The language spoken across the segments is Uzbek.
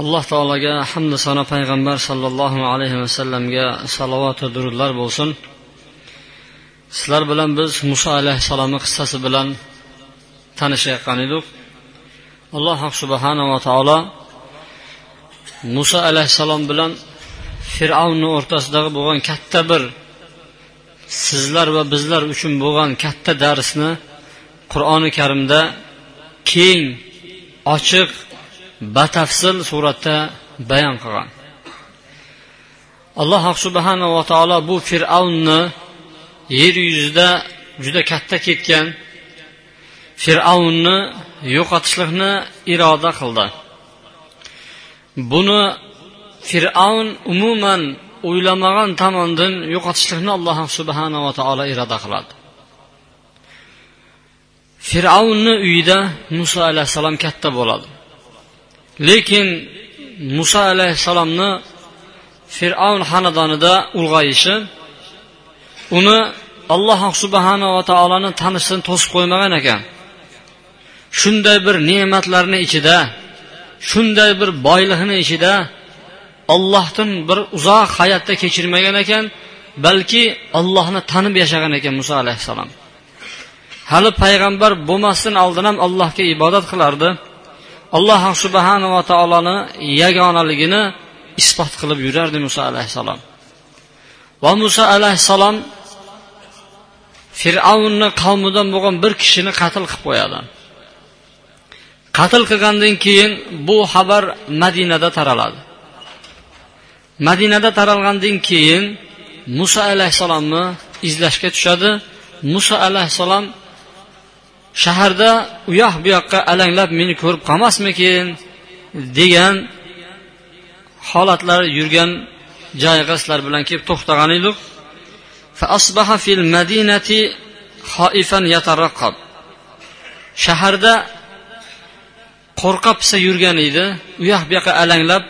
Alloh taologa hamda sano payg'ambar sollallohu alayhi vasallamga salovatu durudlar bo'lsin. Sizlar bilan biz muso alayhissalomni qissasi bilan tanishayotgan edik. Alloh subhanava taolo muso alayhissalom bilan fir'avnni o'rtasidagi bo'lgan katta bir sizlar va bizlar uchun bo'lgan katta darsni qur'oni karimda keng ochiq batafsil suratda bayon qilgan. Alloh subhanava taolo bu fir'avnni yer yuzida juda katta ketgan fir'avnni yo'qotishlikni iroda qildi. Buni fir'avn umuman o'ylamagan tomondan yo'qotishlikni alloh subhanava taolo iroda qiladi. Fir'avnni uyida muso alayhissalom katta bo'ladi. Lekin muso alayhissalomni fir'avn xonadonida ulg'ayishi uni alloh subhanava taoloni tanishdan to'sib qo'ymagan ekan. Shunday bir ne'matlarni ichida shunday bir boylikni ichida ollohdan bir uzoq hayotda kechirmagan ekan balki ollohni tanib yashagan ekan muso alayhissalom. Hali payg'ambar bo'lmasdan oldin ham allohga ibodat qilardi. Alloh subhanava taoloni yagonaligini isbot qilib yurardi muso alayhissalom. Va muso alayhissalom fir'avnni qavmidan bo'lgan bir kishini qatl qilib qo'yadi. Qatl qilgandan keyin bu xabar madinada taraladi. Madinada taralgandan keyin muso alayhissalomni izlashga tushadi. Muso alayhissalom shaharda u yoq bu yoqqa alanglab meni ko'rib qolmasmikin degan holatlar yurgan joyiga sizlar bilan kelib to'xtagan edik shaharda qo'rqa pisa yurgan edi u yoq bu yoqqa alanglab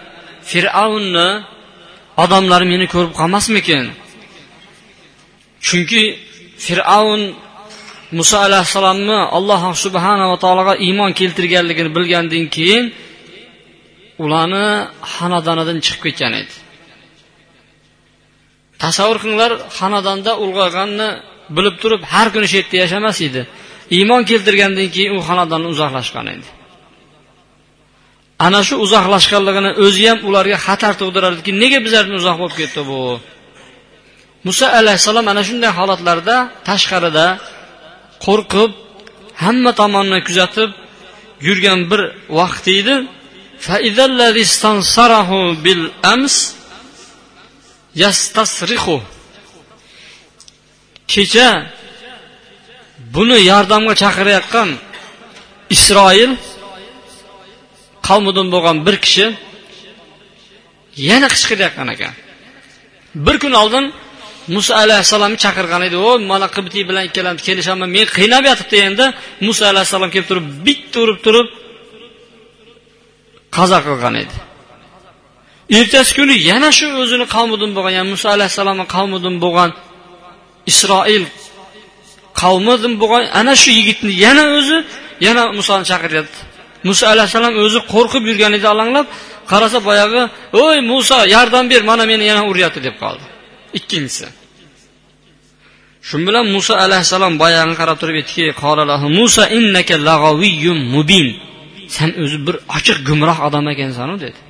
fir'avnni odamlari meni ko'rib qolmasmikin? Chunki fir'avn muso alayhissalomni alloh subhanava taologa iymon keltirganligini bilgandan keyin ularni xonadonidan chiqib ketgan edi. Tasavvur qilinglar xonadonda ulg'ayganni bilib turib har kuni shu yerda yashamas edi. Iymon keltirgandan keyin u xonadondan uzoqlashgan edi. Ana shu uzoqlashganligini o'zi ham ularga xatar tug'dirardiki nega bizlardan uzoq bo'lib ketdi bu? Muso alayhissalom ana shunday holatlarda tashqarida qo'rqib hamma tomonni kuzatib yurgan bir vaqt edi. Kecha buni yordamga chaqirayotgan isroil qavmidan bo'lgan bir kishi yana qichqirayotgan ekan. Bir kun oldin muso alayhissalomni chaqirgan edi. O mana qibtiy bilan ikkalamiz kelishaman. Meni qiynab yotibdi endi. Muso alayhissalom kelib turib bitta urib turib qazo qilgan edi. Ertasi kuni yana shu o'zini qavmidan bo'lgan ya'ni muso alayhissalomni qavmidan bo'lgan isroil qavmidan bo'lgan ana shu yigitni yana o'zi yana musoni chaqiryapti. Muso alayhissalom o'zi qo'rqib yurgan edi alanglab qarasa boyagi oy muso yordam ber mana meni yana uryapti deb qoldi. Ikkinchisi. Shu bilan muso alayhissalom boyagi qarab turib aytdiki muso innaka lag'aviyyun mubin. San o'zi bir ochiq gumroh odam ekansanu dedi.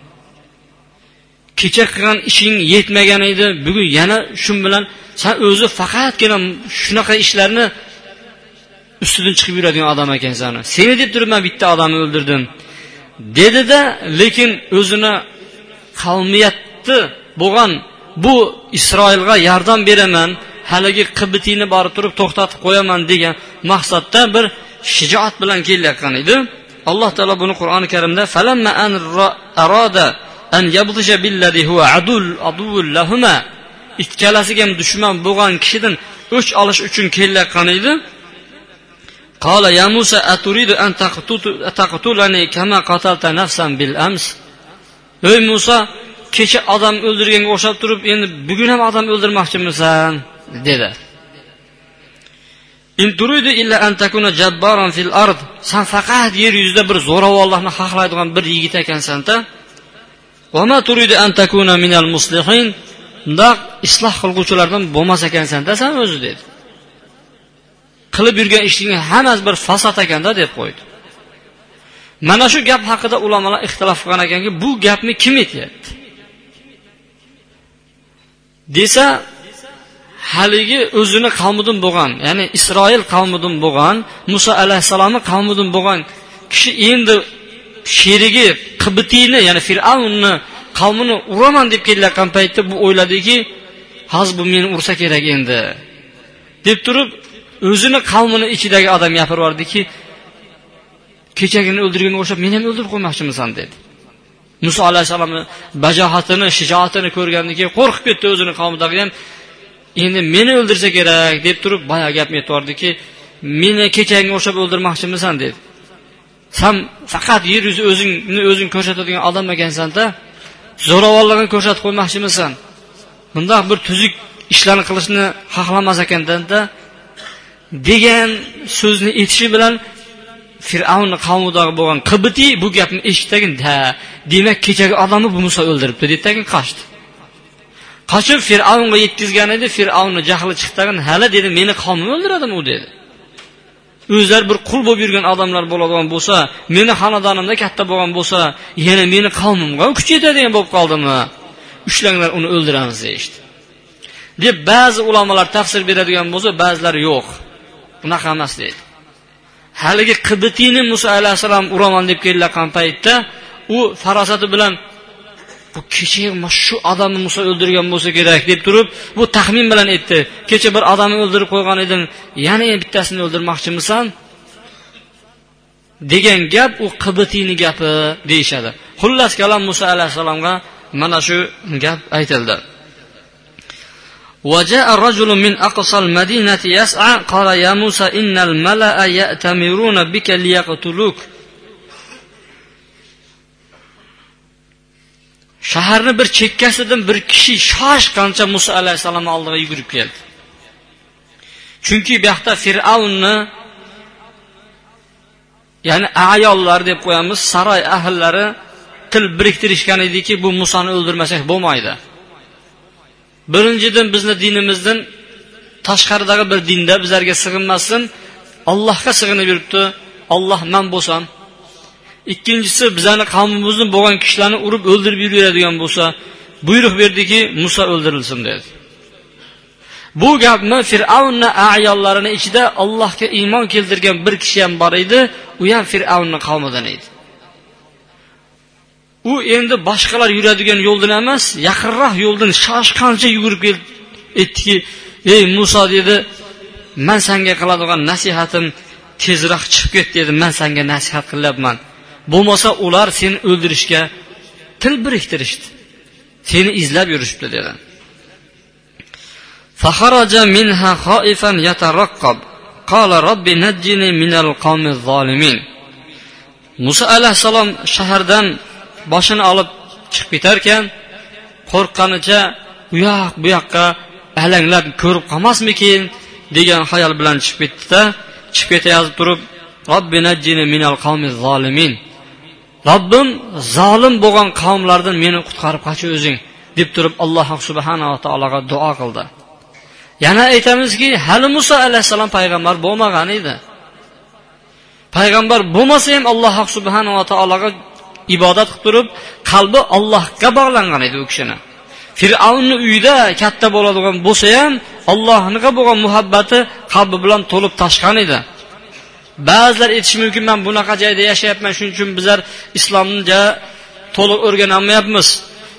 Kecha qilgan ishing yetmagan edi bugun yana shu bilan san o'zi faqatgina shunaqa ishlarni ustidan chiqib yuradigan odam ekansan seni deb turib man bitta odamni o'ldirdim dedida lekin o'zini qavmiyatni bo'lgan bu isroilga yordam beraman haligi qibitiyni borib turib to'xtatib qo'yaman degan maqsadda bir shijoat bilan kelayotgan edi alloh taolo buni qur'oni karimda falamma an arada an yabdisha billadi huwa adul adul lahuma ikkalasiga ham dushman bo'lgan kishidan o'ch olish uchun kelayotgan edi قال يا موسى أتريد أن تقتلني كما قتلت نفسا بالأمس ey muso kecha odam o'ldirganga o'xshab turib endi bugun ham odam o'ldirmoqchimisan? dedi. San faqat yer yuzida bir zo'ravonlarni xohlaydigan bir yigit ekansanda. Bundoq isloh qilguvchilardan bo'lmas ekansanda san o'zi dedi. Qilib yurgan ishingni hammasi bir fasod ekanda deb qo'ydi. Mana shu gap haqida ulamolar ixtilof qilgan ekanki bu gapni kim aytyapti desa haligi o'zini qavmidan bo'lgan ya'ni isroil qavmidan bo'lgan muso alayhissalomni qavmidan bo'lgan kishi endi sherigi qibitiyni ya'ni fir'avnni qavmini uraman deb kelayotgan paytda bu o'yladiki hozir bu meni ursa kerak endi. deb turib o'zini qavmini ichidagi odam gapirib yubordiki kechagini o'ldirganga o'xshab meni ham o'ldirib qo'ymoqchimisan dedi. Muso alayhissalomni bajohatini shijoatini ko'rgandan keyin qo'rqib ketdi o'zini qavmidagi ham endi meni o'ldirsa kerak deb turib boyagi gapni aytib meni kechaganga o'xshab o'ldirmoqchimisan dedi. San faqat yer yuzi o'zingni o'zing ko'rsatadigan odam ekansanda zo'ravonligini ko'rsatib qo'ymoqchimisan. Bundoq bir tuzuk ishlarni qilishni xohlamas ekandanda degan so'zni aytishi bilan fir'avn qavmidagi bo'lgan qibitiy bu gapni eshitdagin ha demak kechagi odamni bu muso o'ldiribdi dedidagin qochdi. Qochib fir'avnga yetkazgan edi fir'avnni jahli chiqdagin hali dedi meni qavmim o'ldiradimi u dedi. O'zlari bir qul bo'lib yurgan odamlar bo'ladigan bo'lsa meni xonadonimda katta bo'lgan bo'lsa yana meni qavmimga kuch yetadigan bo'lib qoldimi? Ushlanglar uni o'ldiramiz deyishdi deb ba'zi ulamolar tafsir beradigan bo'lsa ba'zilari yo'q. Bunaqa emas deydi haligi qibitiyni muso alayhissalom uraman deb kelayotgan paytda u farosati bilan bu kecha shu odamni muso o'ldirgan bo'lsa kerak deb turib bu taxmin bilan aytdi. Kecha bir odamni o'ldirib qo'ygan edim yana bittasini o'ldirmoqchimisan? degan gap u qibitiyni gapi deyishadi. Xullas kalom muso alayhissalomga mana shu gap aytildi. وجاء رجل من أقصى المدينة يسعى قال يا موسى إن الملأ يأتمرون بك ليقتلوك shaharni bir chekkasidan bir kishi shoshqancha muso alayhissalomni oldiga yugurib keldi chunki bu yoqda fir'avnni ya'ni ayollar deb qo'yamiz saroy ahllari til biriktirishgan ediki bu musoni o'ldirmasak bo'lmaydi Birinchidan bizni dinimizdan tashqaridagi bir dinda bizlarga sig'inmasdan allohga sig'inib yuribdi. Olloh man bo'lsam. Ikkinchisi bizani qavmimizni bo'lgan kishilarni urib o'ldirib yuraveradigan bo'lsa buyruq berdiki muso o'ldirilsin dedi. Bu gapni fir'avnni ayollarini ichida allohga iymon keltirgan bir kishi ham bor edi. U ham fir'avnni qavmidan edi. u endi boshqalar yuradigan yo'ldan emas yaqinroq yo'ldan shoshqancha yugurib kelib aytdiki ey muso dedi man sanga qiladigan nasihatim tezroq chiqib ket dedi man sanga nasihat qilyapman bo'lmasa ular seni o'ldirishga til biriktirishdi seni izlab yurishibdi dedi فخرج منها خائفا يترقب قال رب نجني من القوم الظالمين muso alayhissalom shahardan boshini olib chiqib ketarkan qo'rqqanicha u yoq bu yoqqa alanglab ko'rib qolmasmikin? degan xayol bilan chiqib ketdida chiqib ketayotib turib robbim zolim bo'lgan qavmlardan meni qutqarib qochi o'zing deb turib alloh subhanava taologa duo qildi. Yana aytamizki hali muso alayhissalom payg'ambar bo'lmagan edi. Payg'ambar bo'lmasa ham alloh subhanava taologa ibodat qilib turib qalbi ollohga bog'langan edi u kishini. Fir'avnni uyida katta bo'ladigan bo'lsa ham allohniga bo'lgan muhabbati qalbi bilan to'lib toshgan edi. Ba'zilar aytishi mumkin man bunaqa joyda yashayapman shuning uchun bizlar islomni to'liq o'rganolmayapmiz.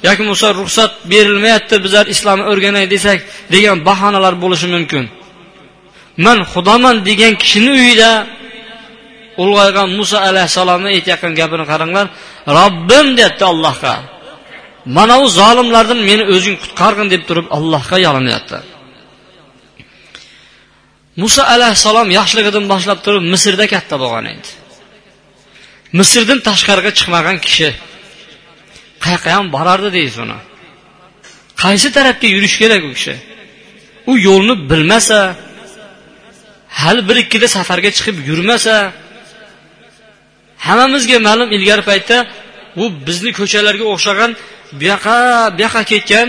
Yoki bo'lmasa ruxsat berilmayapti bizlar islomni o'rganay desak degan bahonalar bo'lishi mumkin. Man xudoman degan kishini uyida ulg'aygan muso alayhissalomni aytayotgan gapini qaranglar. Robbim deyapti allohga. Mana u zolimlardan meni o'zing qutqargin deb turib allohga yolinyapti muso alayhissalom yoshligidan boshlab turib misrda katta bo'lgan edi. Misrdan tashqariga chiqmagan kishi qayoqqa ham borardi? deysiz uni. Qaysi tarafga yurish kerak u kishi? U yo'lni bilmasa hali bir ikkita safarga chiqib yurmasa hammamizga ma'lum ilgari paytda bu bizni ko'chalarga o'xshagan bu yoqqa bu yoqqa ketgan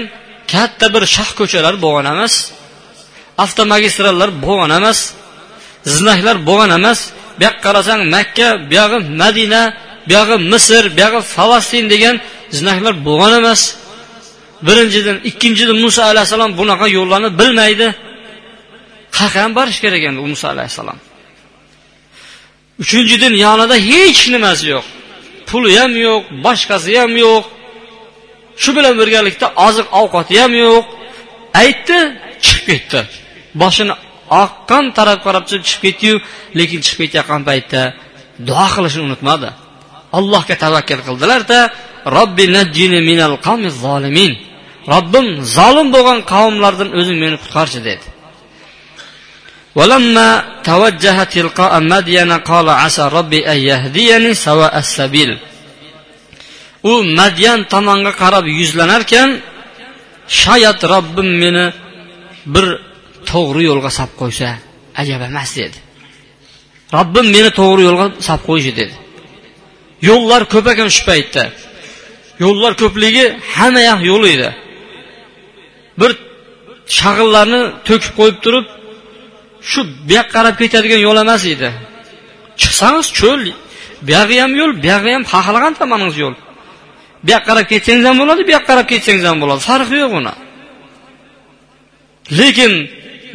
katta bir shax ko'chalar bo'lgan emas avtomagistrallar bo'lgan emas znaklar bo'lgan emas. Bu yoqqa qarasang makka buyog'i madina buyog'i misr buyog'i falastin degan znaklar bo'lgan emas. Birinchidan ikkinchidan muso alayhissalom bunaqa yo'llarni bilmaydi. Qayerqa ham borish kerak endi u muso alayhissalom. Uchinchidan yonida hech nimasi yo'q. Puli ham yo'q boshqasi ham yo'q. Shu bilan birgalikda oziq ovqati ham yo'q. Aytdi chiqib ketdi. Boshini oqqan tarafga qarab chiqib ketdiyu lekin chiqib ketayotgan paytda duo qilishni unutmadi. Allohga tavakkal qildilarda robbi najjini minal zolimin. Robbim zolim bo'lgan qavmlardan o'zing meni qutqarchi dedi. ولما توجه تلقاء مدين قال عسى ربي أن يهديني سواء السبيل u madyan tomonga qarab yuzlanarkan shoyat robbim meni bir to'g'ri yo'lga solib qo'ysa ajab emas dedi robbim meni to'g'ri yo'lga solib qo'yishi dedi yo'llar ko'p ekan shu paytda yo'llar ko'pligi hamma yoq yo'l edi bir shag'illarni to'kib qo'yib turib shu bu yoqqa qarab ketadigan yo'l emas edi. Chiqsangiz cho'l buyog'i ham yo'l buyog'i ham xohlagan tomoningiz yo'l. Bu yoqqa qarab ketsangiz ham bo'ladi bu yoqqa qarab ketsangiz ham bo'ladi. Farqi yo'q uni. Lekin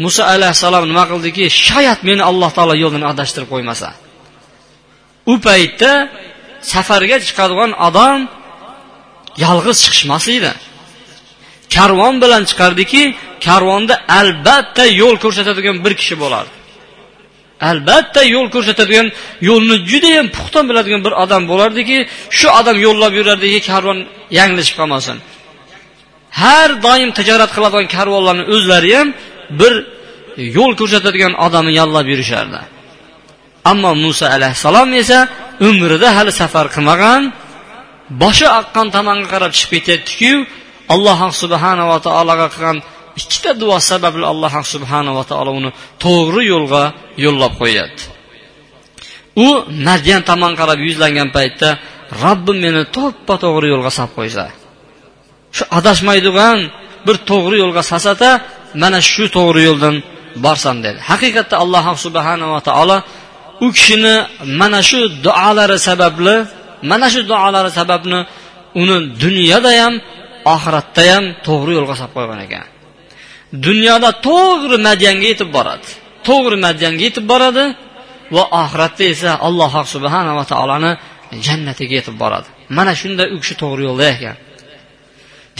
muso alayhissalom nima qildiki? Shoyat meni alloh taolo yo'ldan adashtirib qo'ymasa. U paytda safarga chiqadigan odam yolg'iz chiqishmas edi. Karvon bilan chiqardiki karvonda albatta yo'l ko'rsatadigan bir kishi bo'lardi. Albatta yo'l ko'rsatadigan yo'lni judayam puxta biladigan bir odam bo'lardiki shu odam yo'llab yurardiki karvon yanglishib qolmasin. Har doim tijorat qiladigan karvonlarni o'zlari ham bir yo'l ko'rsatadigan odamni yollab yurishardi. Ammo muso alayhissalom esa umrida hali safar qilmagan boshi oqqan tomonga qarab chiqib ketyaptiku alloh subhanava taologa qilgan ikkita duo sababli alloh subhanava taolo uni to'g'ri yo'lga yo'llab qo'yadi. U madyan tomon qarab yuzlangan paytda robbim meni to'ppa to'g'ri yo'lga solib qo'ysa shu adashmaydigan bir to'g'ri yo'lga solsada mana shu to'g'ri yo'ldan borsam dedi. Haqiqatda alloh subhanava taolo u kishini mana shu duolari sababli mana shu duolari sababli uni dunyoda ham oxiratda ham to'g'ri yo'lga solib qo'ygan ekan. Dunyoda to'g'ri madyanga yetib boradi. To'g'ri madyanga yetib boradi va oxiratda esa alloh subhanava taoloni jannatiga yetib boradi. Mana shunda u kishi to'g'ri yo'lda ekan.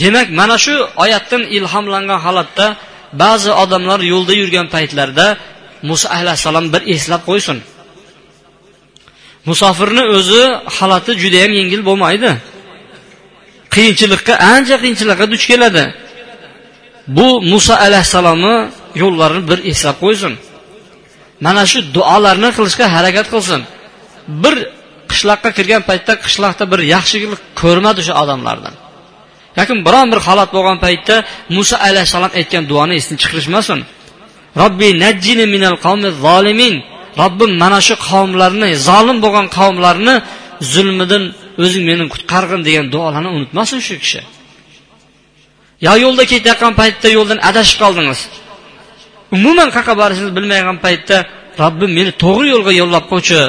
Demak mana shu oyatdan ilhomlangan holatda ba'zi odamlar yo'lda yurgan paytlarida muso alayhissalom bir eslab qo'ysin. Musofirni o'zi holati judayam yengil bo'lmaydi. Qiyinchilikqa ancha qiyinchilikqa duch keladi. Bu muso alayhissalomni yo'llarini bir eslab qo'ysin. Mana shu duolarni qilishga harakat qilsin. Bir qishloqqa kirgan paytda qishloqda bir yaxshilik ko'rmadi o'sha odamlardan. Yoki biron bir holat bo'lgan paytda muso alayhissalom aytgan duoni esdan chiqarishmasin. Robbi najjini minal qavmi zolimin. Robbim mana shu qavmlarni zolim bo'lgan qavmlarni zulmidan o'zing meni qutqargin degan duolarni unutmasin shu kishi. Yo yo'lda ketayotgan paytda yo'ldan adashib qoldingiz. Umuman qayerqa borishingizni bilmayotgan paytda robbim meni to'g'ri yo'lga yo'llab qo'ychi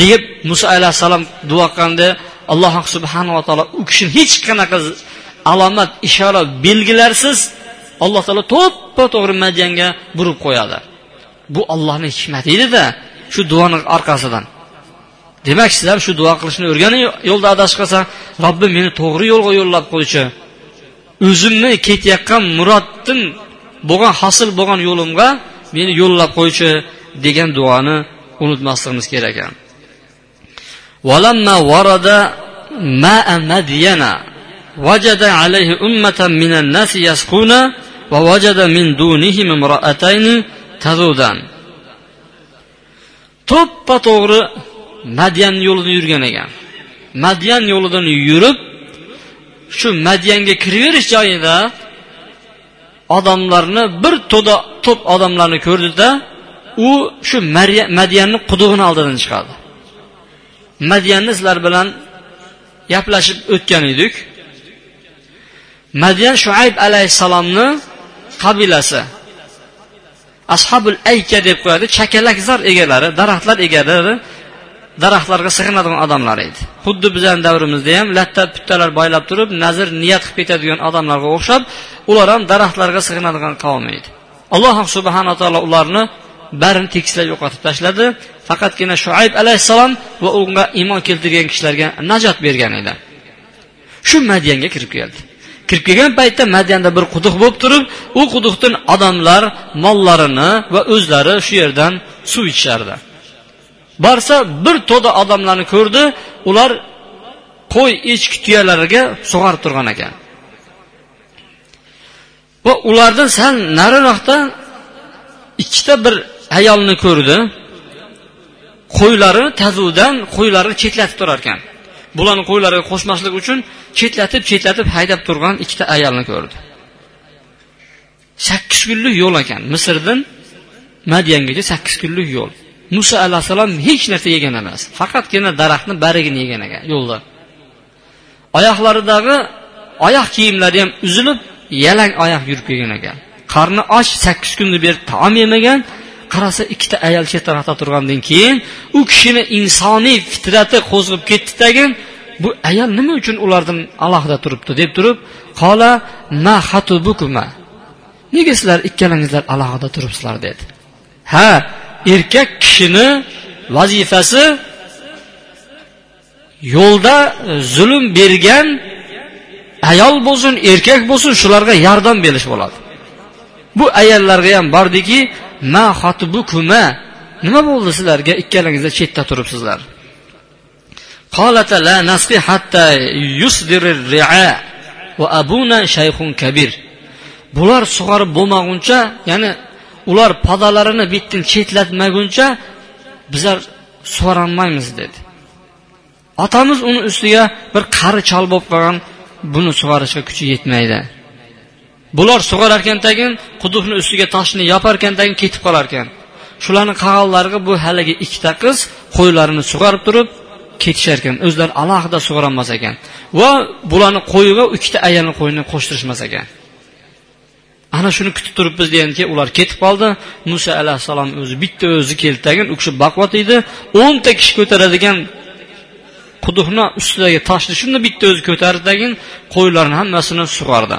deb muso alayhissalom duo qilganda alloh subhanava taolo u kishini hech qanaqa alomat ishora belgilarsiz alloh taolo to'ppa to'g'ri madyanga burib qo'yadi. Bu ollohni hikmati edida shu duoni orqasidan. demak siz ham shu duo qilishni o'rganing yo'lda adashib qolsa robbim meni to'g'ri yo'lga yo'llab qo'ychi o'zimni ketayotgan muroddan bo'lgan hosil bo'lgan yo'limga meni yo'llab qo'ychi degan duoni unutmasligimiz kerak ekan ولما ورد ماء مدين وجد عليه أمة من الناس يسقون ووجد من دونهم امرأتين تذودان to'ppa to'g'ri madyan yo'lida yurgan ekan. Madyan yo'lidan yurib shu madyanga kiraverish joyida odamlarni bir to'da to'p odamlarni ko'rdida u shu madyanni qudug'ini oldidan chiqadi madyanni sizlar bilan gaplashib o'tgan edik. Madyan shuayb alayhissalomni qabilasi ashabul ayka deb qo'yadi chakalakzor egalari daraxtlar egalari daraxtlarga sig'inadigan odamlar edi. Xuddi bizani davrimizda ham latta puttalar boylab turib nazr niyat qilib ketadigan odamlarga o'xshab ular ham daraxtlarga sig'inadigan qavm edi. Alloh subhana taolo ularni barini tekislab yo'qotib tashladi. Faqatgina shuayb alayhissalom va unga iymon keltirgan kishilarga najot bergan edi. Shu madyanga kirib keldi. Kirib kelgan paytda madyanda bir quduq bo'lib turib u quduqdan odamlar mollarini va o'zlari shu yerdan suv ichishardi. Borsa bir to'da odamlarni ko'rdi ular qo'y echki tuyalariga sug'arib turgan ekan. Va ulardan sal nariroqda ikkita bir ayolni ko'rdi. Qo'ylari tazudan qo'ylarini chetlatib turar ekan. Bularni qo'ylariga qo'shmaslik uchun chetlatib chetlatib haydab turgan ikkita ayolni ko'rdi. Sakkiz kunlik yo'l ekan. Misrdan madyangacha sakkiz kunlik yo'l. Muso alayhissalom hech narsa yegan emas. Faqatgina daraxtni barigini yegan ekan yo'lda. Oyoqlaridagi oyoq kiyimlari ham uzilib yalang oyoq yurib kelgan ekan. Qarni och sakkiz kundan beri taom yemagan qarasa ikkita ayol chet tarafda turgandan keyin u kishini insoniy fitrati qo'zg'ib ketdi tagin bu ayol nima uchun ulardan alohida turibdi deb turib qola ma hatubukuma nega sizlar ikkalangizlar alohida turibsizlar? dedi. Ha erkak kishini vazifasi yo'lda e, zulm bergan ayol bo'lsin erkak bo'lsin shularga yordam berish bo'ladi. Bu ayollarga ham bordiki ma kuma nima bo'ldi sizlarga? Ikkalangizlar chetda turibsizlar. Bular sug'arib bo'lmaguncha ya'ni ular podalarini bu chetlatmaguncha bizlar sug'orolmaymiz dedi. Otamiz uni ustiga bir qari chol bo'lib qolgan buni sug'orishga kuchi yetmaydi. Bular sug'orarkan tagin quduqni ustiga toshni yoparkan tagin ketib qolarkan. Shularni qag'allariga bu haligi ikkita qiz qo'ylarini sug'orib turib ketishar ekan. O'zlari alohida sug'orolmas ekan. Va bularni qo'yiga ikkita ayolni qo'yini qo'shtirishmas ekan. ana shuni kutib turibmiz degandan keyin ular ketib qoldi muso alayhissalom o'zi bitta o'zi keldi tagin u kishi baquvvat edi o'nta kishi ko'taradigan quduqni ustidagi toshni shunda bitta o'zi ko'tardi tagin qo'ylarni hammasini sug'ordi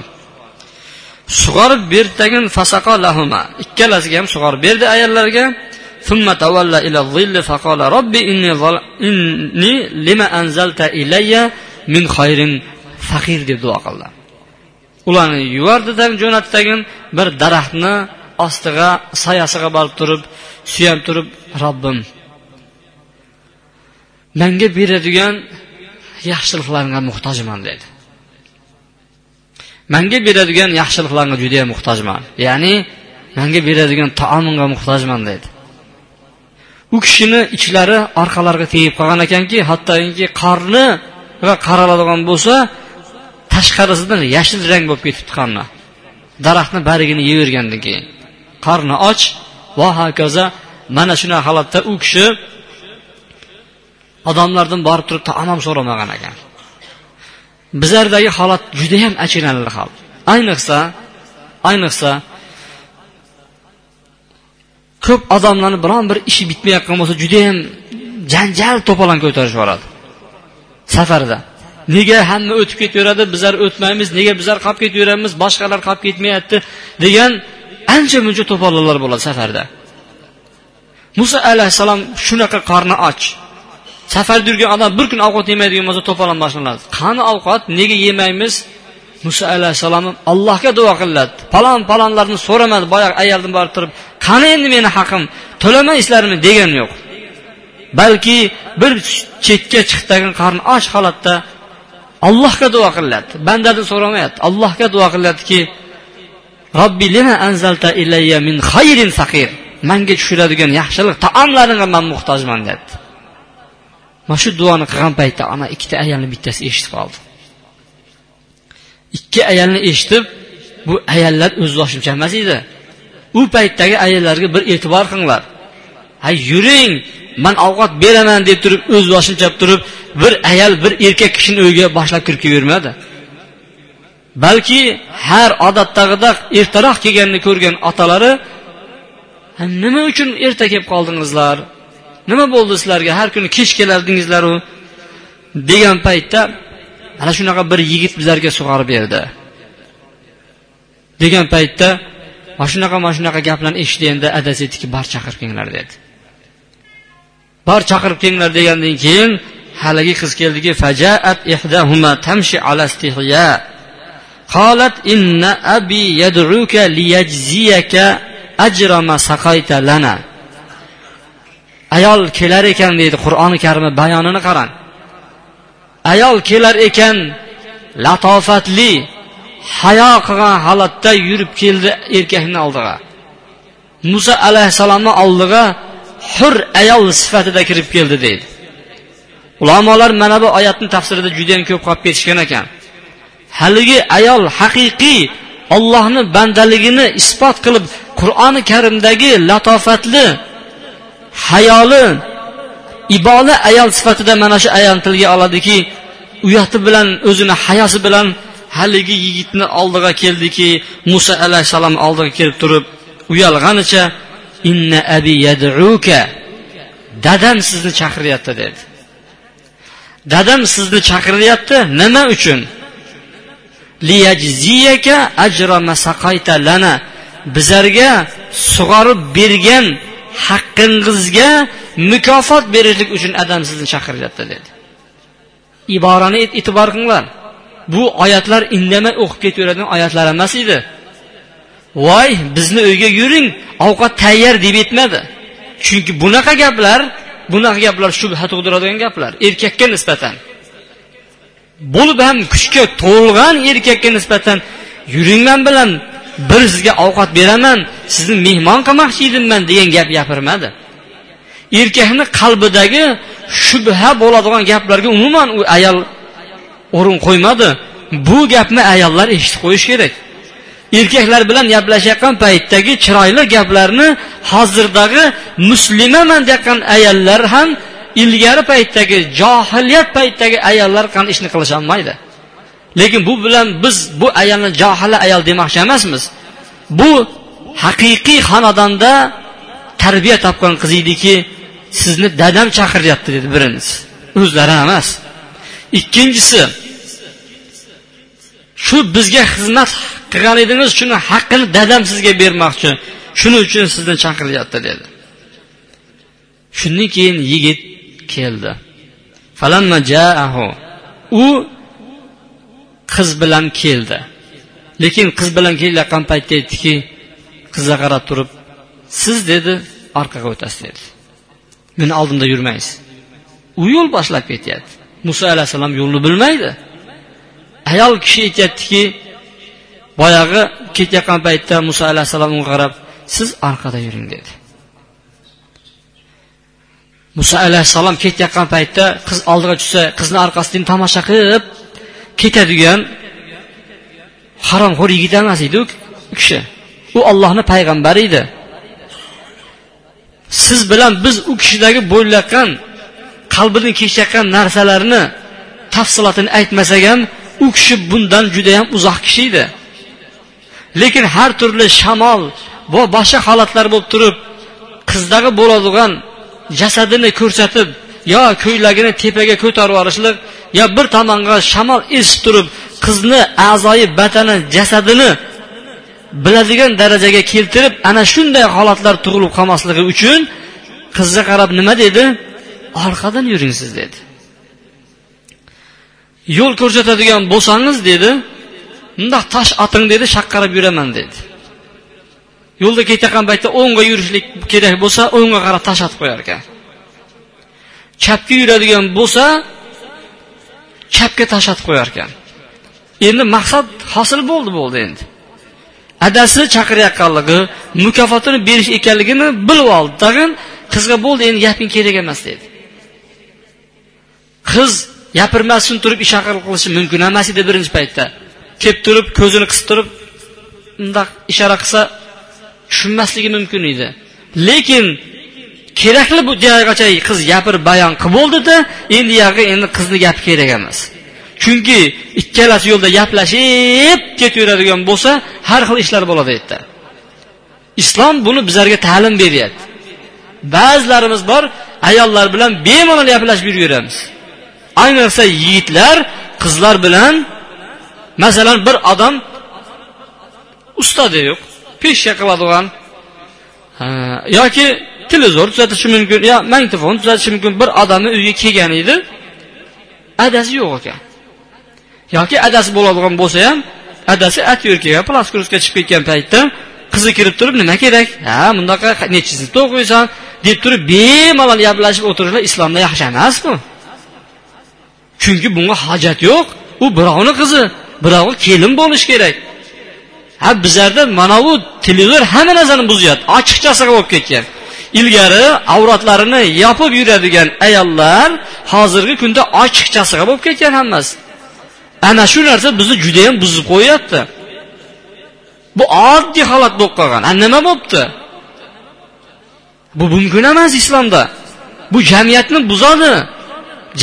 sug'orib berdi tagin fasaqo lahuma ikkalasiga ham sug'orib berdi ayollarga ثم تولى إلى الظل فقال ربي إني, ظل... إني لما أنزلت إلي من خير فقير deb duo qildi Ularni yubordida jo'natdi tagin bir daraxtni ostiga soyasiga borib turib suyanib turib robbim menga beradigan yaxshiliklaringga muhtojman dedi. Menga beradigan yaxshiliklaringga judayam muhtojman ya'ni menga beradigan taomingga muhtojman dedi. U kishini ichlari orqalariga tegib qolgan ekanki hattoki qorni va qaraladigan bo'lsa tashqarisidan yashil rang bo'lib ketibdi qorni daraxtni barigini yeyvergandan keyin. Qorni och va hokazo mana shunaqa holatda u kishi odamlardan borib turib taom ham so'ramagan ekan. Bizlardagi holat judayam achinarli hol. Ayniqsa ayniqsa ko'p odamlarni biron bir ishi bitmayotgan bo'lsa judayam janjal to'polon ko'tarishib yuboradi safarda. Nega hamma o'tib ketaveradi? Bizlar o'tmaymiz. Nega bizlar qolib ketaveramiz? Boshqalar qolib ketmayapti degan ancha muncha to'polonlar bo'ladi safarda. Muso alayhissalom shunaqa qorni och. Safarda yurgan odam bir kun ovqat yemaydigan bo'lsa to'polon boshlanadi qani ovqat? Nega yemaymiz? Muso alayhissalom allohga duo qiladi. Palon palonlarni so'ramadi boyagi ayoldan borib turib qani endi meni haqim? To'lamaysizlarmi degani yo'q. Balki bir chetga chiqdagi qarni och holatda allohga duo qilinadi bandadan so'ramayapti. Allohga duo qilinadiki robbi lima anzalta ilayya min xayrin saqir manga tushiradigan yaxshilik taomlaringga man muhtojman deyapti mana shu duoni qilgan paytda ana ikkita ayolni bittasi eshitib qoldi. Ikki ayolni eshitib bu ayollar o'zboshimcha emas edi. U paytdagi ayollarga bir e'tibor qilinglar. Ha yuring man ovqat beraman deb turib o'z boshini chap turib bir ayol bir erkak kishini uyiga boshlab kirib kelavermadi balki har odatdagidek ertaroq kelganini ko'rgan otalari nima uchun erta kelib qoldingizlar? Nima bo'ldi sizlarga? Har kuni kech kelardingizlaru? degan paytda mana shunaqa bir yigit bizlarga sug'orib berdi. degan paytda mana shunaqa mana shunaqa gaplarni eshitganda adasi aytdiki bor chaqirib kelinglar dedi. bor chaqirib kelinglar degandan keyin haligi qiz keldiki fajaat ihdahuma tamshi ala istihya. Qalat inna abi yad'uka liyajziyaka ajra ma saqayta lana. Ayol kelar ekan deydi qur'oni karimni bayonini qarang. Ayol kelar ekan latofatli hayo qilgan holatda yurib keldi erkakni oldiga. Muso alayhissalomni oldiga hur ayol sifatida kirib keldi deydi. Ulamolar mana bu oyatni tafsirida judayam ko'p qolib ketishgan ekan. Haligi ayol haqiqiy ollohni bandaligini isbot qilib qur'oni karimdagi latofatli hayoli iboli ayol sifatida mana shu ayolni tilga oladiki uyati bilan o'zini hayosi bilan haligi yigitni oldiga keldiki muso alayhissalom oldiga kelib turib uyalganicha inna abi yad'uka. Dadam sizni chaqiryapti dedi. Dadam sizni chaqiryapti nima uchun? Liyajziyaka ajra masaqayta lana. Bizlarga sug'orib bergan haqqingizga mukofot berishlik uchun adam sizni chaqiryapti dedi. Iborani e'tibor qilinglar bu oyatlar indamay o'qib ketaveradigan oyatlar emas edi. Voy bizni uyga yuring ovqat tayyor deb aytmadi chunki bunaqa gaplar bunaqa gaplar shubha tug'diradigan gaplar erkakka nisbatan. Bo'lib ham kuchga to'lg'an erkakka nisbatan yuring man bilan bir sizga ovqat beraman sizni mehmon qilmoqchi edimman degan gap gapirmadi. Erkakni qalbidagi shubha bo'ladigan gaplarga umuman u ayol o'rin qo'ymadi. Bu gapni ayollar eshitib qo'yish kerak. Erkaklar bilan gaplashayotgan paytdagi chiroyli gaplarni hozirdagi muslimaman deyotgan ayollar ham ilgari paytdagi johiliyat paytdagi ayollar qani ishni qilisholmaydi. Lekin bu bilan biz bu ayolni johila ayol demoqchi emasmiz. Bu haqiqiy xonadonda tarbiya topgan qiz ediki sizni dadam chaqiryapti dedi birinchisi. O'zlari emas. Ikkinchisi shu bizga xizmat qilgan edingiz shuni haqqini dadam sizga bermoqchi shuning uchun sizni chaqiryapti dedi. Shundan keyin yigit keldi. U qiz bilan keldi. Lekin qiz bilan kelayotgan paytda aytdiki qizga qarab turib siz dedi orqaga o'tasiz dedi. Meni oldimda yurmaysiz. U yo'l boshlab ketyapti. Muso alayhissalom yo'lni bilmaydi. Ayol kishi aytyaptiki boyagi ketayotgan paytda muso alayhissalom unga qarab siz orqada yuring dedi. Muso alayhissalom ketayotgan paytda qiz oldiga tushsa qizni orqasidan tomosha qilib ketadigan haromxo'r yigit emas edi u kishi. U ollohni payg'ambari edi. Siz bilan biz u kishidagi bo'layotgan qalbini kechayotgan narsalarni tafsilotini aytmasak ham u kishi bundan judayam uzoq kishi edi. Lekin har turli shamol va boshqa holatlar bo'lib turib qizdagi bo'ladigan jasadini ko'rsatib yo ko'ylagini tepaga ko'tarib yuborishlik yo bir tomonga shamol esib turib qizni a'zoyi batani jasadini biladigan darajaga keltirib ana shunday holatlar tug'ilib qolmasligi uchun qizga qarab nima dedi? Orqadan yuring siz dedi. Yo'l ko'rsatadigan bo'lsangiz dedi mundoq tosh oting dedi shaqqarab yuraman dedi. Yo'lda ketayotgan paytda o'ngga yurishlik kerak bo'lsa o'ngga qarab tosh otib qo'yar ekan. Chapga yuradigan bo'lsa chapga tashlatib qo'yar ekan. Endi maqsad hosil bo'ldi bo'ldi endi. Adasi chaqirayotganligi mukofotini berish ekanligini bilib oldi. Tag'in qizga bo'ldi endi gaping kerak emas dedi. Qiz gapirmasdan turib ish qilishi mumkin emas edi birinchi paytda. Kelib turib ko'zini qisib turib undaq ishora qilsa tushunmasligi mumkin edi. Lekin kerakli bu joygacha qiz gapirib bayon qilib bo'ldida endi yog'i endi qizni gapi kerak emas. Chunki ikkalasi yo'lda gaplashib ketaveradigan bo'lsa har xil ishlar bo'ladi yerda islom buni bizlarga ta'lim beryapti. Ba'zilarimiz bor ayollar bilan bemalol gaplashib yuraveramiz. Ayniqsa yigitlar qizlar bilan masalan bir odam ustada yo'q peshka qiladigan yoki televizor tuzatishi mumkin yo magnitofon tuzatishi mumkin bir odamni uyiga kelgan edi adasi yo'q ekan. Yoki adasi bo'ladigan bo'lsa ham adasi atyorkaga plaskruska chiqib ketgan paytda qizi kirib turib nima kerak? Ha bundaqa nechisini o'qiysan deb turib bemalol gaplashib o'tirishlar islomda yaxshi emas bu chunki bunga hojat yo'q. U birovni qizi. Birovga kelin bo'lishi kerak. Ha bizlarda mana bu televizor hamma narsani buzyapti. Ochiqchasiga bo'lib ketgan. Ilgari avratlarini yopib yuradigan ayollar hozirgi kunda ochiqchasiga bo'lib ketgan hammasi. Ana shu narsa bizni judayam buzib qo'yyapti bu oddiy holat bo'lib qolgan. A nima bo'libdi? Bu mumkin emas islomda. Bu jamiyatni buzadi.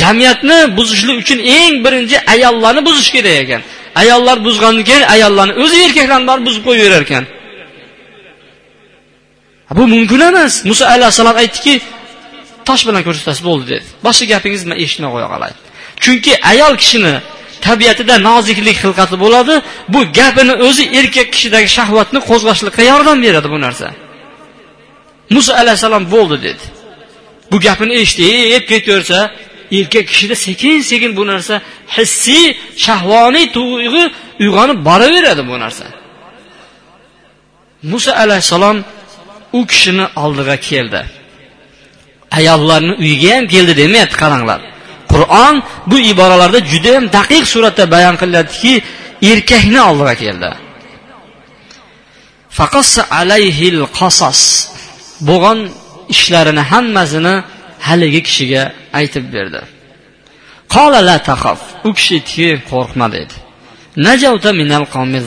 Jamiyatni buzishlik uchun eng birinchi ayollarni buzish kerak ekan. Ayollar buzgandan keyin ayollarni o'zi erkaklarni borib buzib qo'yaverar ekan. Bu mumkin emas. Muso alayhissalom aytdiki tosh bilan ko'rsatasiz bo'ldi dedi. Boshqa gapingizni man eshitmay qo'ya qolay chunki ayol kishini tabiatida noziklik xilqati bo'ladi bu gapini o'zi erkak kishidagi shahvatni qo'zg'ashlikqa yordam beradi bu narsa. Muso alayhissalom bo'ldi dedi. Bu gapini eshitib ketaversa erkak kishida sekin sekin bu narsa hissiy shahvoniy tuyg'u uyg'onib boraveradi bu narsa. Muso alayhissalom u kishini oldiga keldi. Ayollarni uyiga ham keldi demayapti qaranglar. Qur'on bu iboralarda judayam daqiq suratda bayon qilyaptiki erkakni oldiga keldi. Alayhil qasas bo'lgan ishlarini hammasini haligi kishiga aytib berdi. Qola la taxof u kishi aytdiki qo'rqma dedi. Najavta minal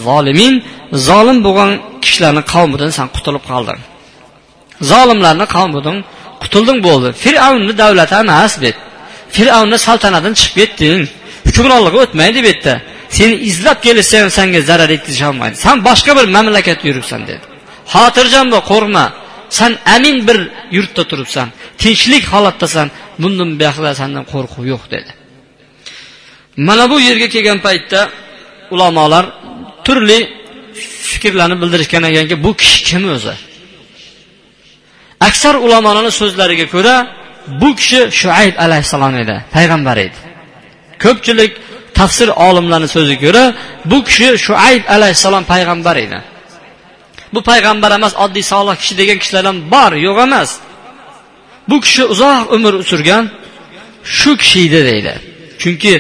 zolimin zolim bo'lgan kishilarni qavmidan san qutulib qolding zolimlarni qavmidan qutulding bo'ldi fir'avnni davlati emas bu fir'avnni saltanatidan chiqib ketding hukmronligi o'tmaydi bu yerda seni izlab kelishsa ham senga zarar yetkazisholmaydi san boshqa bir mamlakatda yuribsan dedi. Xotirjam bo'l qo'rqma san amin bir yurtda turibsan tinchlik holatdasan bundan buyoqda sandan qo'rquv yo'q dedi. Mana bu yerga kelgan paytda ulamolar turli fikrlarni bildirishgan ekanki bu kishi kim o'zi? Aksar ulamolarni so'zlariga ko'ra bu kishi shuayb alayhissalom edi payg'ambar edi. Ko'pchilik tafsir olimlarni so'ziga ko'ra bu kishi shuayb alayhissalom payg'ambar edi. Bu payg'ambar emas oddiy solih kishi degan kishilar ham bor yo'q emas. Bu kishi uzoq umr surgan shu kishi edi deydi. Chunki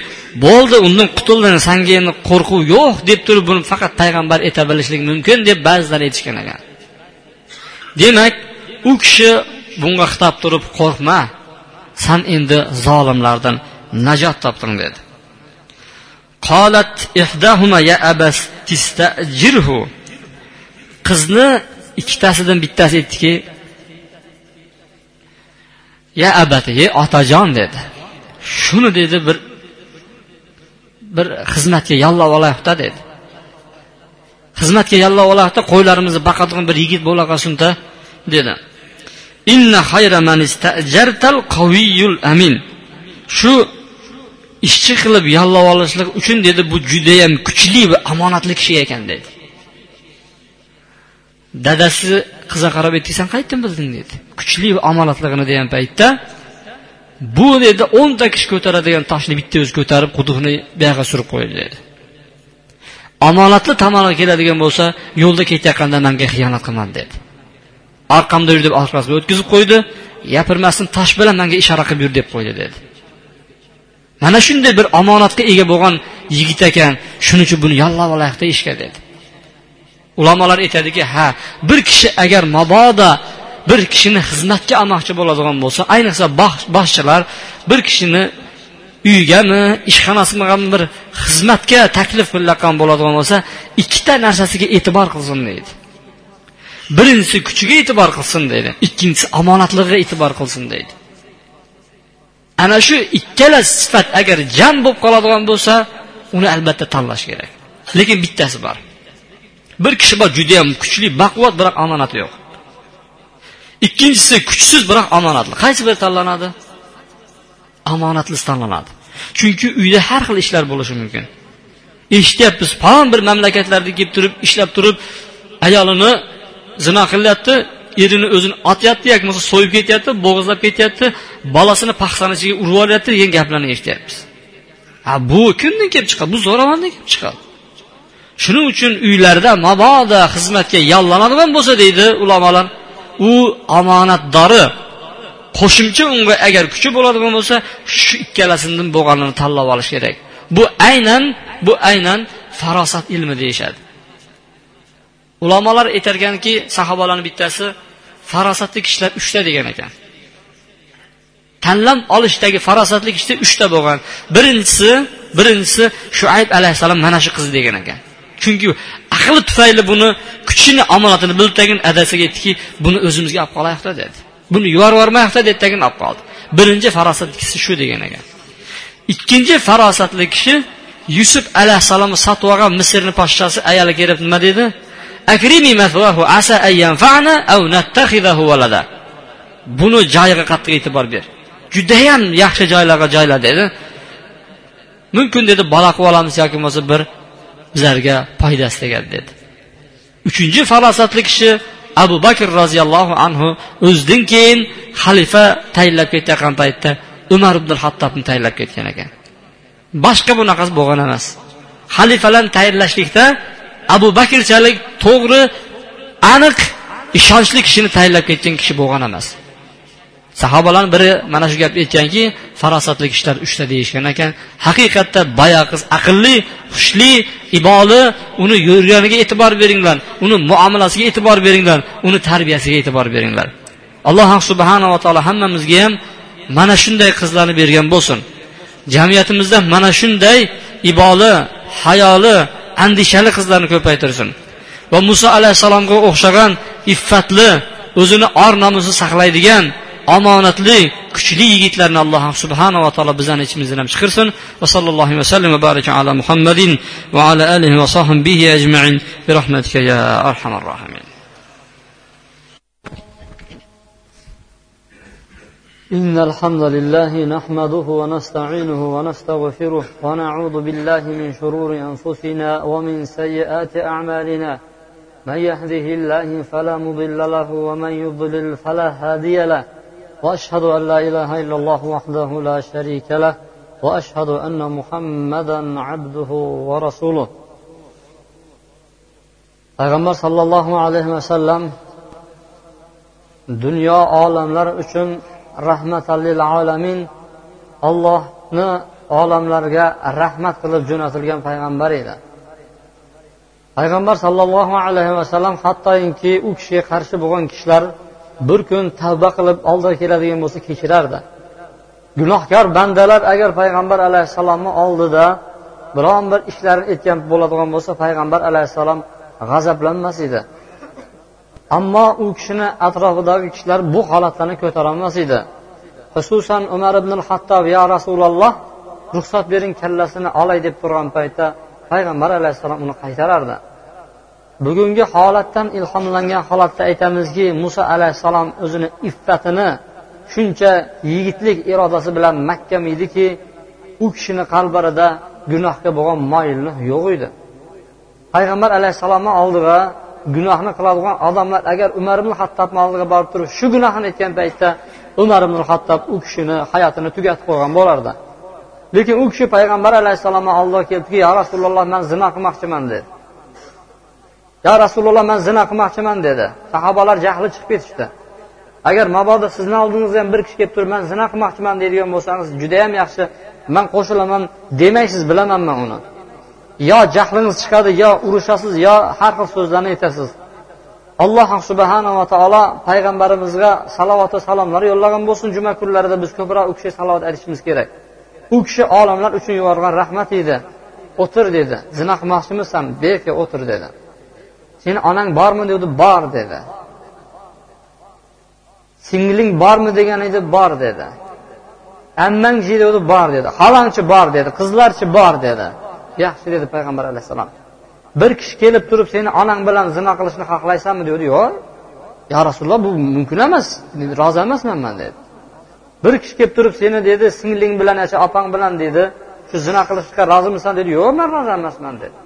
bo'ldi undan qutuldin sanga endi qo'rquv yo'q deb turib buni faqat payg'ambar ayta bilishlik mumkin deb ba'zilar aytishgan ekan. Demak u kishi bunga xitob turib qo'rqma san endi zolimlardan najot topding dedi. Qolat ihdahuma ya abas tistajirhu. Qizni ikkitasidan bittasi aytdiki ya abati ye otajon dedi. Shuni dedi bir bir xizmatga yollab olaylikda dedi. Xizmatga yollab olaylikda qo'ylarimizni boqadigan bir yigit bo'la qolsinda dedi. Inna xayra man istajartal qaviyul amin. Shu ishchi qilib yollab olishlik uchun dedi bu judayam kuchli va omonatli kishi ekan dedi. Dadasi qizga qarab aytdi san qayerdan bilding? dedi. Kuchli omonatligini degan paytda bu dedi o'nta kishi ko'taradigan toshni bitta o'zi ko'tarib quduqni buyog'a surib qo'ydi dedi. Omonatli tomoniga keladigan bo'lsa yo'lda ketayotganda manga xiyonat qilmadi dedi. Orqamda yur deb orqasiga o'tkazib qo'ydi gapirmasdan tosh bilan manga ishora qilib yur deb qo'ydi dedi. Mana shunday bir omonatga ega bo'lgan yigit ekan shuning uchun buni yollab olaylik deyishga dedi. Ulamolar aytadiki ha bir kishi agar mabodo bir kishini xizmatga olmoqchi bo'ladigan bo'lsa ayniqsa boshchilar bir kishini uyigami ishxonasigami bir xizmatga taklif qilayotgan bo'ladigan bo'lsa ikkita narsasiga e'tibor qilsin deydi. Birinchisi kuchiga e'tibor qilsin deydi ikkinchisi omonatligiga e'tibor qilsin deydi. Ana shu ikkala sifat agar jam bo'lib qoladigan bo'lsa uni albatta tanlash kerak. Lekin bittasi bor. Bir kishi bor judayam kuchli baquvvat biroq omonati yo'q. Ikkinchisi kuchsiz biroq omonatli. Qaysi biri tanlanadi? Omonatlisi tanlanadi. Chunki uyda har xil ishlar bo'lishi mumkin. Eshityapmiz falon bir mamlakatlarda kelib turib ishlab turib ayolini zino qilyapti erini o'zini otyapti yoki bo'lmasa so'yib ketyapti bo'g'izlab ketyapti bolasini paxsani ichiga urib yuboryapti degan gaplarni eshityapmiz. Ha bu kimdan kelib chiqadi? Bu zo'ravondan kelib chiqadi. Shuning uchun uylarda mabodo xizmatga yollanadigan bo'lsa deydi ulamolar. U omonatdori qo'shimcha unga agar kuchi bo'ladigan bo'lsa shu ikkalasidan bo'lganini tanlab olish kerak. Bu aynan bu aynan farosat ilmi deyishadi. Ulamolar aytarganki sahobalarni bittasi farosatli kishilar uchta degan ekan. Tanlab olishdagi farosatli kishi uchta bo'lgan. Birinchisi birinchisi shuayb alayhissalom mana shu qiz degan ekan. Chunki aqli tufayli buni kuchini omonatini bilib tagin adasiga aytdiki buni o'zimizga olib qolaylikda dedi. Buni yuborib yubormaylikda dedi tagin olib qoldi. Birinchi farosatli kishi shu degan ekan. Ikkinchi farosatli kishi yusuf alayhissalomni sotib olgan misrni podshasi ayoli kelib nima dedi? Asa aw walada. Buni joyiga qattiq e'tibor ber. Judayam yaxshi joylarga joyla dedi. Mumkin dedi bola qilib olamiz yoki bo'lmasa bir bizlarga foydasi tegadi dedi. Uchinchi farosatli kishi abu bakr roziyallohu anhu o'zidan keyin xalifa tayinlab ketayotgan paytda umar ibn hattobni tayinlab ketgan ekan. Boshqa bunaqasi bo'lgan emas. Xalifalarni tayinlashlikda abu bakrchalik to'g'ri aniq ishonchli kishini tayinlab ketgan kishi bo'lgan emas. Sahobalarni biri mana shu gapni aytganki farosatli kishilar uchta deyishgan ekan. Haqiqatda bayaqiz aqlli xushli iboli uni yurganiga e'tibor beringlar uni muomalasiga e'tibor beringlar uni tarbiyasiga e'tibor beringlar. Alloh subhanava taolo hammamizga ham mana shunday qizlarni bergan bo'lsin. Jamiyatimizda mana shunday iboli hayoli andishali qizlarni ko'paytirsin. Va muso alayhissalomga o'xshagan iffatli o'zini or nomusini saqlaydigan omonatli kuchli yigitlarni alloh subhanava taolo bizani ichimizdan ham chiqarsin va sallallohu vasallam va baraka ala muhammadin va ala alihi va sohbihi ajmain bi rahmatika ya arhamar rohimin إن الحمد لله نحمده ونستعينه ونستغفره ونعوذ بالله من شرور أنفسنا ومن سيئات أعمالنا من يهده الله فلا مضل له ومن يضلل فلا هادي له واشهد ان لا اله الا الله وحده لا شريك له واشهد ان محمدا عبده ورسوله payg'ambar sollallohu alayhi vasallam dunyo olamlar uchun rahmatallil alamin ollohni olamlarga rahmat qilib jo'natilgan payg'ambar edi payg'ambar sollallohu alayhi vasallam hattoki u kishiga qarshi bo'lgan kishilar bir kun tavba qilib oldiga keladigan bo'lsa kechirardi. Gunohkor bandalar agar payg'ambar alayhissalomni oldida biron bir ishlarini aytgan bo'ladigan bo'lsa payg'ambar alayhissalom g'azablanmas edi. Ammo u kishini atrofidagi kishilar bu holatlarni ko'tarolmas edi. Xususan umar ibn hattob yo rasululloh ruxsat bering kallasini olay deb turgan paytda payg'ambar alayhissalom uni qaytarardi. Bugungi holatdan ilhomlangan holatda aytamizki muso alayhissalom o'zini iffatini shuncha yigitlik irodasi bilan mahkam ediki u kishini qalblarida gunohga bo'lgan moyillik yo'q edi. Payg'ambar alayhissalomni oldiga gunohni qiladigan odamlar agar umar ibn hattobni oldiga borib turib shu gunohni aytgan paytda umar ibn hattob u kishini hayotini tugatib qo'ygan bo'lardi. Lekin u kishi payg'ambar alayhissalomni oldiga kelibdiki yo rasululloh man zina qilmoqchiman dedi. Yo rasululloh man zina qilmoqchiman dedi. Sahobalar jahli chiqib ketishdi. Agar mabodo sizni oldingizga ham bir kishi kelib turib man zina qilmoqchiman deydigan bo'lsangiz judayam yaxshi. Man qo'shilaman demaysiz bilaman man uni. Yo jahlingiz chiqadi yo urushasiz yo har xil so'zlarni aytasiz. Alloh subhanava taolo payg'ambarimizga salovatu salomlar yo'llagan bo'lsin. Juma kunlarida biz ko'proq u kishiga salovat aytishimiz kerak. U kishi olamlar uchun yuborgan rahmat edi o'tir dedi. Zina qilmoqchimisan beka o'tir dedi. Seni onang bormi dedi bor dedi. Singling bormi degan edi bor dedi. Ammangchi dedi bor dedi. Xolangchi bor dedi qizlarchi bor dedi. Yaxshi dedi payg'ambar alayhissalom. Bir kishi kelib turib seni onang bilan zino qilishni xohlaysanmi dedi yo'q. Yo rasululloh bu mumkin emas rozi emasman man dedi. Bir kishi kelib turib seni dedi singling bilan opang bilan dedi shu zino qilishga rozimisan dedi yo'q man rozi emasman dedi.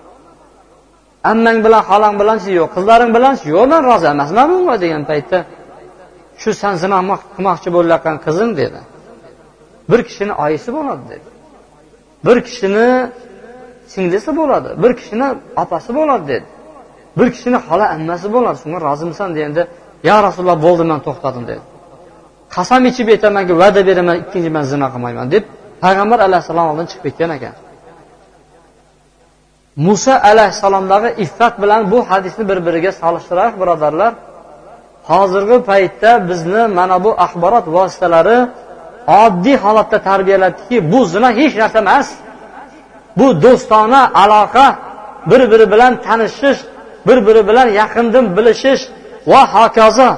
Ammang bilan xolang bilanchi yo'q qizlaring bilanchi yo'q man rozi emasman bunga degan paytda shu san zino qilmoqchi bo'layotgan qizim dedi. Bir kishini oyisi bo'ladi dedi. Bir kishini singlisi bo'ladi bir kishini opasi bo'ladi dedi. Bir kishini xola ammasi bo'ladi shunga rozimisan deganda yo rasululloh bo'ldi man to'xtadim dedi. Qasam ichib aytamanki va'da beraman ikkinchi man zina qilmayman deb payg'ambar alayhissalom oldin chiqib ketgan ekan. Muso alayhissalomdagi iffat bilan bu hadisni bir biriga solishtiraylik birodarlar. Hozirgi paytda bizni mana bu axborot vositalari oddiy holatda tarbiyaladiki bu zina hech narsa emas. Bu do'stona aloqa bir biri bilan tanishish bir biri bilan yaqindan bilishish va hokazo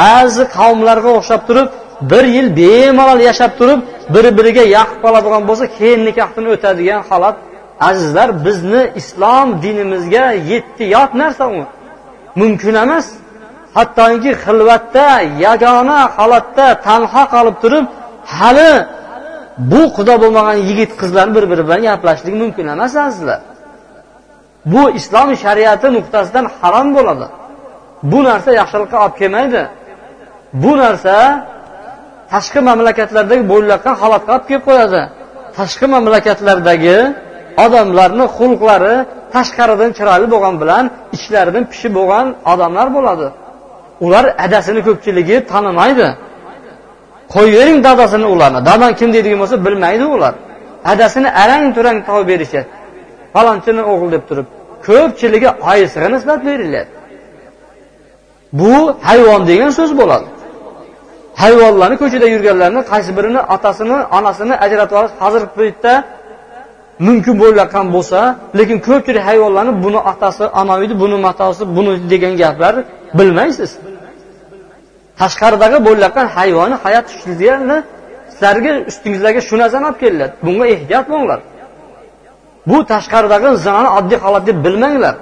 ba'zi qavmlarga o'xshab turib bir yil bemalol yashab turib bir biriga yaqib qoladigan bo'lsa keyin nikohdan o'tadigan holat azizlar bizni islom dinimizga yetti yot narsa u. Mumkin emas. Hattoki xilvatda yagona holatda tanho qolib turib hali bu quda bo'lmagan yigit qizlar bir biri bilan gaplashishligi mumkin emas azizlar. Bu islom shariati nuqtasidan harom bo'ladi. Bu narsa yaxshilikqa olib kelmaydi. Bu narsa tashqi mamlakatlardagi bo'layotgan holatga olib kelib qo'yadi. Tashqi mamlakatlardagi odamlarni xulqlari tashqaridan chiroyli bo'lgan bilan ichlaridan pishib bo'lgan odamlar bo'ladi. Ular adasini ko'pchiligi tanimaydi. Qo'yavering dadasini ularni. Dadam kim deydigan bo'lsa bilmaydi ular. Adasini arang turang topib berishadi falonchini o'g'li deb turib ko'pchiligi oyisiga nisbat beriladi bu hayvon degan so'z bo'ladi. Hayvonlarni ko'chada yurganlarni qaysi birini otasini onasini ajratib olish hozirgi paytda mumkin bo'layotgan bo'lsa lekin ko'pchilik hayvonlarni buni otasi anavi buni matosi buni degan gaplar bilmaysiz. Tashqaridagi bo'layotgan hayvonni hayot sizlarni sizlarga ustingizlarga shu narsani olib keliladi bunga ehtiyot bo'linglar. Bu tashqaridagi zinani oddiy holat deb bilmanglar.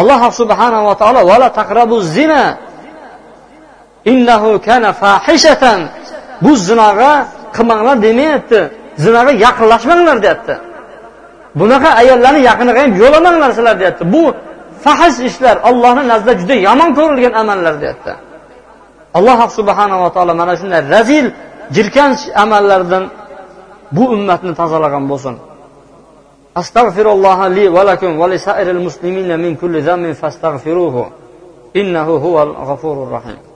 Alloh subhanava taolo vala taqrabu zina innahu kana fahishatan. Bu zinoga qilmanglar demayapti. zinaga yaqinlashmanglar deyapti. Bunaqa ayollarni yaqiniga ham yo'lamanglar sizlar deyapti. Bu fahish ishlar allohni nazdida juda yomon ko'rilgan amallar deyapti. Alloh subhanava taolo mana shunday razil jirkanch amallardan bu ummatni tozalagan bo'lsin. Astag'firulloha li va lakum va muslimina min kulli innahu huval ghafurur rahim.